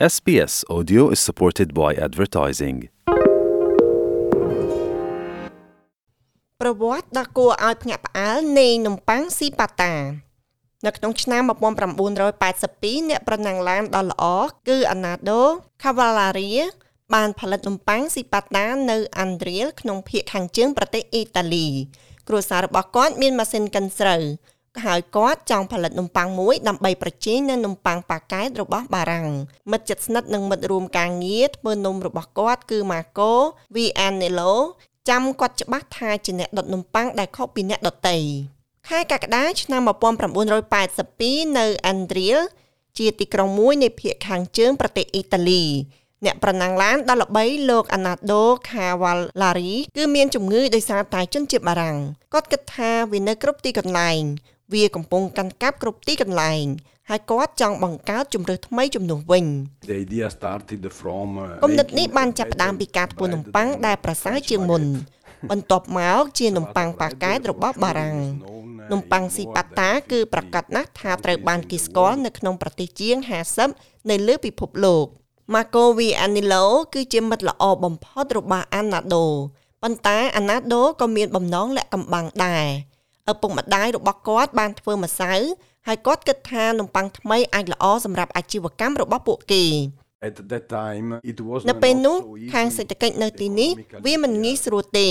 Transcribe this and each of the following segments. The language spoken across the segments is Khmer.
SBS Audio is supported by advertising. ប្រវត្តិដ៏គួរឲ្យភ្ញាក់ផ្អើលនៃនំប៉័ងស៊ីប៉ាតា នៅក្នុងឆ្នាំ1982អ្នកប្រណាំងឡានដ៏ល្អគឺអាណាដូខាវ៉ាឡារីបានផលិតនំប៉័ងស៊ីប៉ាតានៅអាន់ដ្រៀលក្នុងភូមិខាងជើងប្រទេសអ៊ីតាលី គ្រួសាររបស់គាត់មានម៉ាស៊ីនកិនស្រូវ ហើយគាត់ចង់ផលិតនំប៉័ងមួយដើម្បីប្រជែងនឹងនំប៉័ងប៉ាកែតរបស់បារាំងមិត្តជិតស្និទ្ធនិងមិត្តរួមការងារធ្វើនំរបស់គាត់គឺ Marco Vianello ចាំគាត់ច្បាស់ថាជាអ្នកដុតនំប៉័ងដែលខុសពីអ្នកដទៃខែកក្កដាឆ្នាំ1982នៅអាន់ដ្រៀលជាទីក្រុងមួយនៃភូមិខាងជើងប្រទេសអ៊ីតាលីអ្នកប្រណាំងឡានដ៏ល្បីលោកអាណាដូខាវ៉ាល់ឡារីគឺមានជំងឺដោយសារតែជនជាតិបារាំងគាត់គិតថាវានៅគ្រប់ទីកន្លែង វាកំពុងកាន់កាប់គ្រប់ទីកន្លែងហើយគាត់ចង់បង្កើតជំរើសថ្មីជំនួសវិញ The idea started from គំនិតនេះបានចាប់ផ្ដើមពីការធ្វើនំប៉័ងដែលប្រសើរជាងមុន បន្ទាប់មកជានំប៉័ងប៉ាកែតរបស់បារាំងនំប៉័ងស៊ីប៉ាតាគឺប្រកាសណាស់ថាត្រូវបានគេស្គាល់នៅក្នុងប្រទេសជាង50នៅលើពិភពលោក Marco Vianello គឺជាមិត្តល្អបំផុតរបស់ Anado ប៉ុន្តែ Anado ក៏មានបំណងលាក់កំបាំងដែរ ឪពុកម្ដាយរបស់គាត់បានធ្វើម្សៅហើយគាត់គិតថានំប៉័ងថ្មីអាចល្អសម្រាប់អាជីវកម្មរបស់ពួកគេ At that time it was នៅពេលនោះខាងសេដ្ឋកិច្ចនៅទីនេះវាមិនងាយស្រួលទេ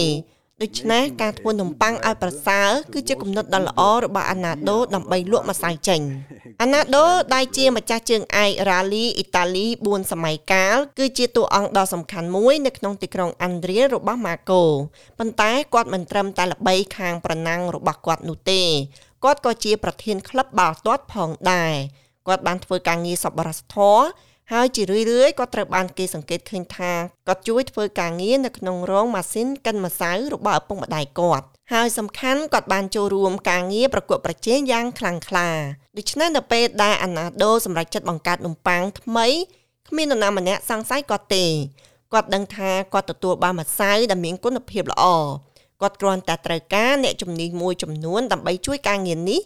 ដូច្នេះការធ្វើនំប៉័ងឲ្យប្រសើរគឺជាគំនិតដ៏ល្អរបស់អាណាដូដើម្បីលក់ម្សៅចេញអាណាដូដែលជាម្ចាស់ជើងឯករ៉ាលីអ៊ីតាលី4សម័យកាលគឺជាតួអង្គដ៏សំខាន់មួយនៅក្នុងទីក្រុងអាន់ដ្រៀលរបស់ម៉ាកូប៉ុន្តែគាត់មិនត្រឹមតែល្បីខាងប្រណាំងរបស់គាត់នោះទេគាត់ក៏ជាប្រធានក្លឹបបាល់ទាត់ផងដែរគាត់បានធ្វើការងារសប្បុរសធម៌ ហើយជារឿយៗក៏ត្រូវបានគេសង្កេតឃើញថាគាត់ជួយធ្វើការងារនៅក្នុងរោងម៉ាស៊ីនកិនម្សៅរបស់ឪពុកម្ដាយគាត់ហើយសំខាន់គាត់បានចូលរួមការងារប្រកួតប្រជែងយ៉ាងខ្លាំងក្លាដូច្នេះនៅពេលដែលអាណាដូសម្រេចចិត្តបង្កើតនំប៉័ងថ្មីគ្មាននរណាម្នាក់សង្ស័យគាត់ទេគាត់ដឹងថាគាត់ទទួលបានម្សៅដែលមានគុណភាពល្អគាត់គ្រាន់តែត្រូវការអ្នកជំនាញមួយចំនួនដើម្បីជួយការងារនេះ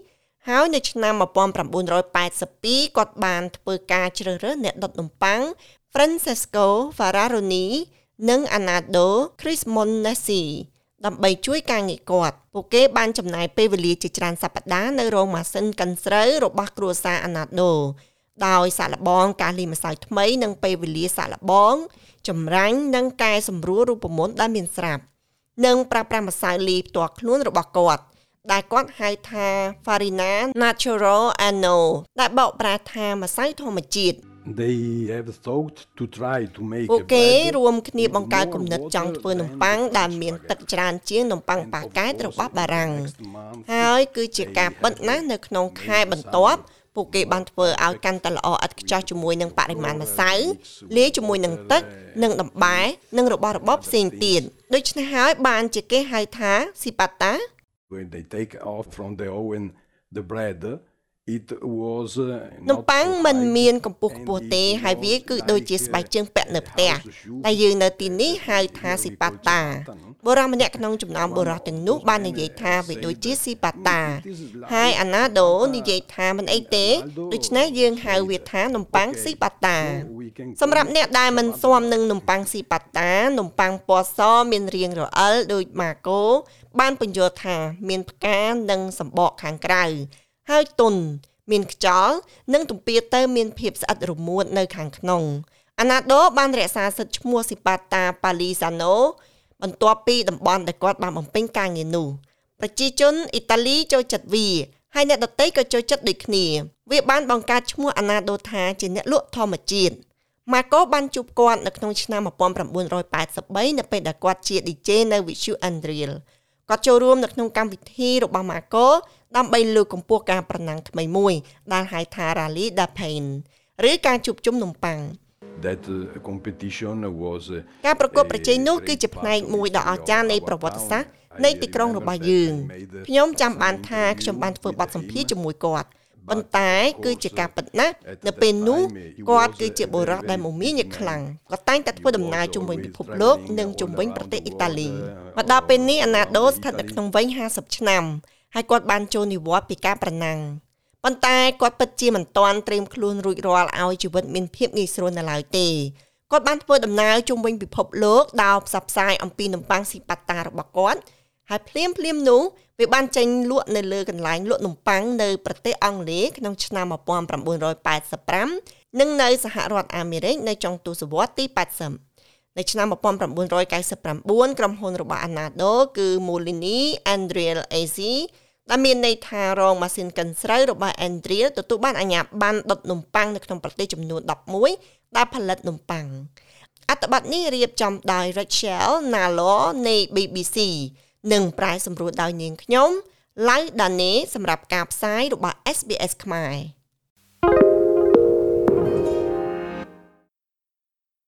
ហើយនៅឆ្នាំ1982គាត់បានធ្វើការជ្រើសរើសអ្នកដុតនំប៉័ង Francesco Ferraroni និង Anado Crismonesi ដើម្បីជួយការងារគាត់ពួកគេបានចំណាយពេលវេលាជាច្រើនសប្តាហ៍នៅរោងម៉ាស៊ីនកិនស្រូវរបស់គ្រួសារ Anado ដោយសាកល្បងការលាយម្សៅថ្មីនិងពេលវេលាសាកល្បងចម្រាញ់និងកែសម្រួលរូបមន្តដែលមានស្រាប់និងប្រើប្រាស់ម្សៅលាយផ្ទាល់ខ្លួនរបស់គាត់ ដែលគាត់ហៅថា Farina Natural Ano ដែលបកប្រែថាម្សៅធម្មជាតិ they have thought to try to make ពួក a គេ bread រួមគ្នាបង្កើត with គំនិត more ចង់ water ធ្វើនំ than ប៉័ង was ដែលមានទឹកច្រើនជាងនំប៉័ងប៉ាកែតរបស់បារាំង Next month, ហើយគឺជាការពិតណាស់នៅក្នុងខែបន្ទាប់ពួកគេបានធ្វើឲ្យកាន់តែល្អឥតខ្ចោះជាមួយនឹងបរិមាណម្សៅលាយជាមួយនឹងទឹកនិងដំបែនិងរបស់របរផ្សេងទៀតដូច្នេះហើយបានជាគេហៅថាស៊ីប៉ាតា when they take off from the oven the bread it was uh, នំ not ប៉័ង so មិន high មានកម្ពស់ and ខ្ពស់ទេ it ហើយវា was គឺដូចជា like, ស្បែកជើងពាក់នៅ a ផ្ទះ house shoe តែយើងនៅទីនេះហៅថាស៊ីប៉ាតាបុរសម្នាក់ក្នុងចំណោមបុរសទាំងនោះបាននិយាយថាវាដូចជាស៊ីប៉ាតាហើយអាណាដូនិយាយថាមិនអីទេដូច្នេះយើងហៅវាថានំប៉័ងស៊ីប៉ាតា we can សម្រាប់អ្នកដែលមិនស៊ាំនឹងនំប៉័ងស៊ីប៉ាតានំប៉័ងពណ៌សមានរាងរអិលដូចម៉ាកូបានបញ្យល់ថាមានផ្កានិងសម្បកខាងក្រៅ ហើយទុនមានខ្យល់និងទំពាទៅមានភាពស្អិតរមួតនៅខាងក្នុងអាណាដូបានរក្សាសិទ្ធិឈ្មោះស៊ីប៉ាតាប៉ាលីសាណូបន្ទាប់ពីតំបន់ដែលគាត់បានបំពេញការងារនោះប្រជាជនអ៊ីតាលីចូលចិត្តវាហើយអ្នកដទៃក៏ចូលចិត្តដូចគ្នា វាបានបង្កើតឈ្មោះអាណាដូថាជាអ្នកលក់ធម្មជាតិម៉ាកូបានជួបគាត់នៅក្នុងឆ្នាំ1983នៅពេលដែលគាត់ជា DJ នៅវិទ្យុ Andriel គាត់ចូលរួមនៅក្នុងកម្មវិធីរបស់ម៉ាកូដើម្បីលើកកម្ពស់ការប្រណាំងថ្មីមួយ ដែលហៅថា Rally da Pain ឬការជួបជុំនំប៉័ង that uh, competition was uh, ការប្រកួតប្រជែងនោះគឺជាផ្នែកមួយដ៏អស្ចារ្យនៃប្រវត្តិសាស្ត្រនៃទីក្រុងរបស់យើងខ្ញុំចាំបានថាខ្ញុំបានធ្វើបទសម្ភាសន៍ជាមួយគាត់ ប៉ុន្តែគឺជាការពិតណាស់នៅពេលនោះគាត់គឺជាបុរសដែលមមាញឹកខ្លាំងគាត់តែងតែធ្វើដំណើរជុំវិញពិភពលោកនិងជុំវិញប្រទេសអ៊ីតាលីមកដល់ពេលនេះអាណាដូស្ថិតនៅក្នុងវ័យ50ឆ្នាំហើយគាត់បានចូលនិវត្តន៍ពីការប្រណាំងប៉ុន្តែគាត់ពិតជាមិនទាន់ត្រៀមខ្លួនរួចរាល់ឲ្យជីវិតមានភាពងាយស្រួលនៅឡើយទេគាត់បានធ្វើដំណើរជុំវិញពិភពលោកដោយផ្សព្វផ្សាយអំពីនំប៉័ងស៊ីប៉ាតារបស់គាត់ ហើយភ្លាមភ្លាមនោះវាបានចេញលក់នៅលើកន្លែងលក់នំប៉័ងនៅប្រទេសអង់គ្លេសក្នុងឆ្នាំ1985និងនៅសហរដ្ឋអាមេរិកនៅចុងទសវត្សរ៍ទី80នៅឆ្នាំ1999ក្រុមហ៊ុនរបស់ Anado គឺ Molini Andriel AZ ដែលមានន័យថារងម៉ាស៊ីនកិនស្រូវរបស់ Andriel ទទួលបានអាជ្ញាប័ណ្ណដុតនំប៉័ងនៅក្នុងប្រទេសចំនួន11ដែលផលិតនំប៉័ងអត្ថបទនេះរៀបចំដោយ Rachel Nalor នៃ BBC និងប្រាយសម្រួលដោយនាងខ្ញុំឡៅដាណេសម្រាប់ការផ្សាយរបស់ SBS ខ្មែរ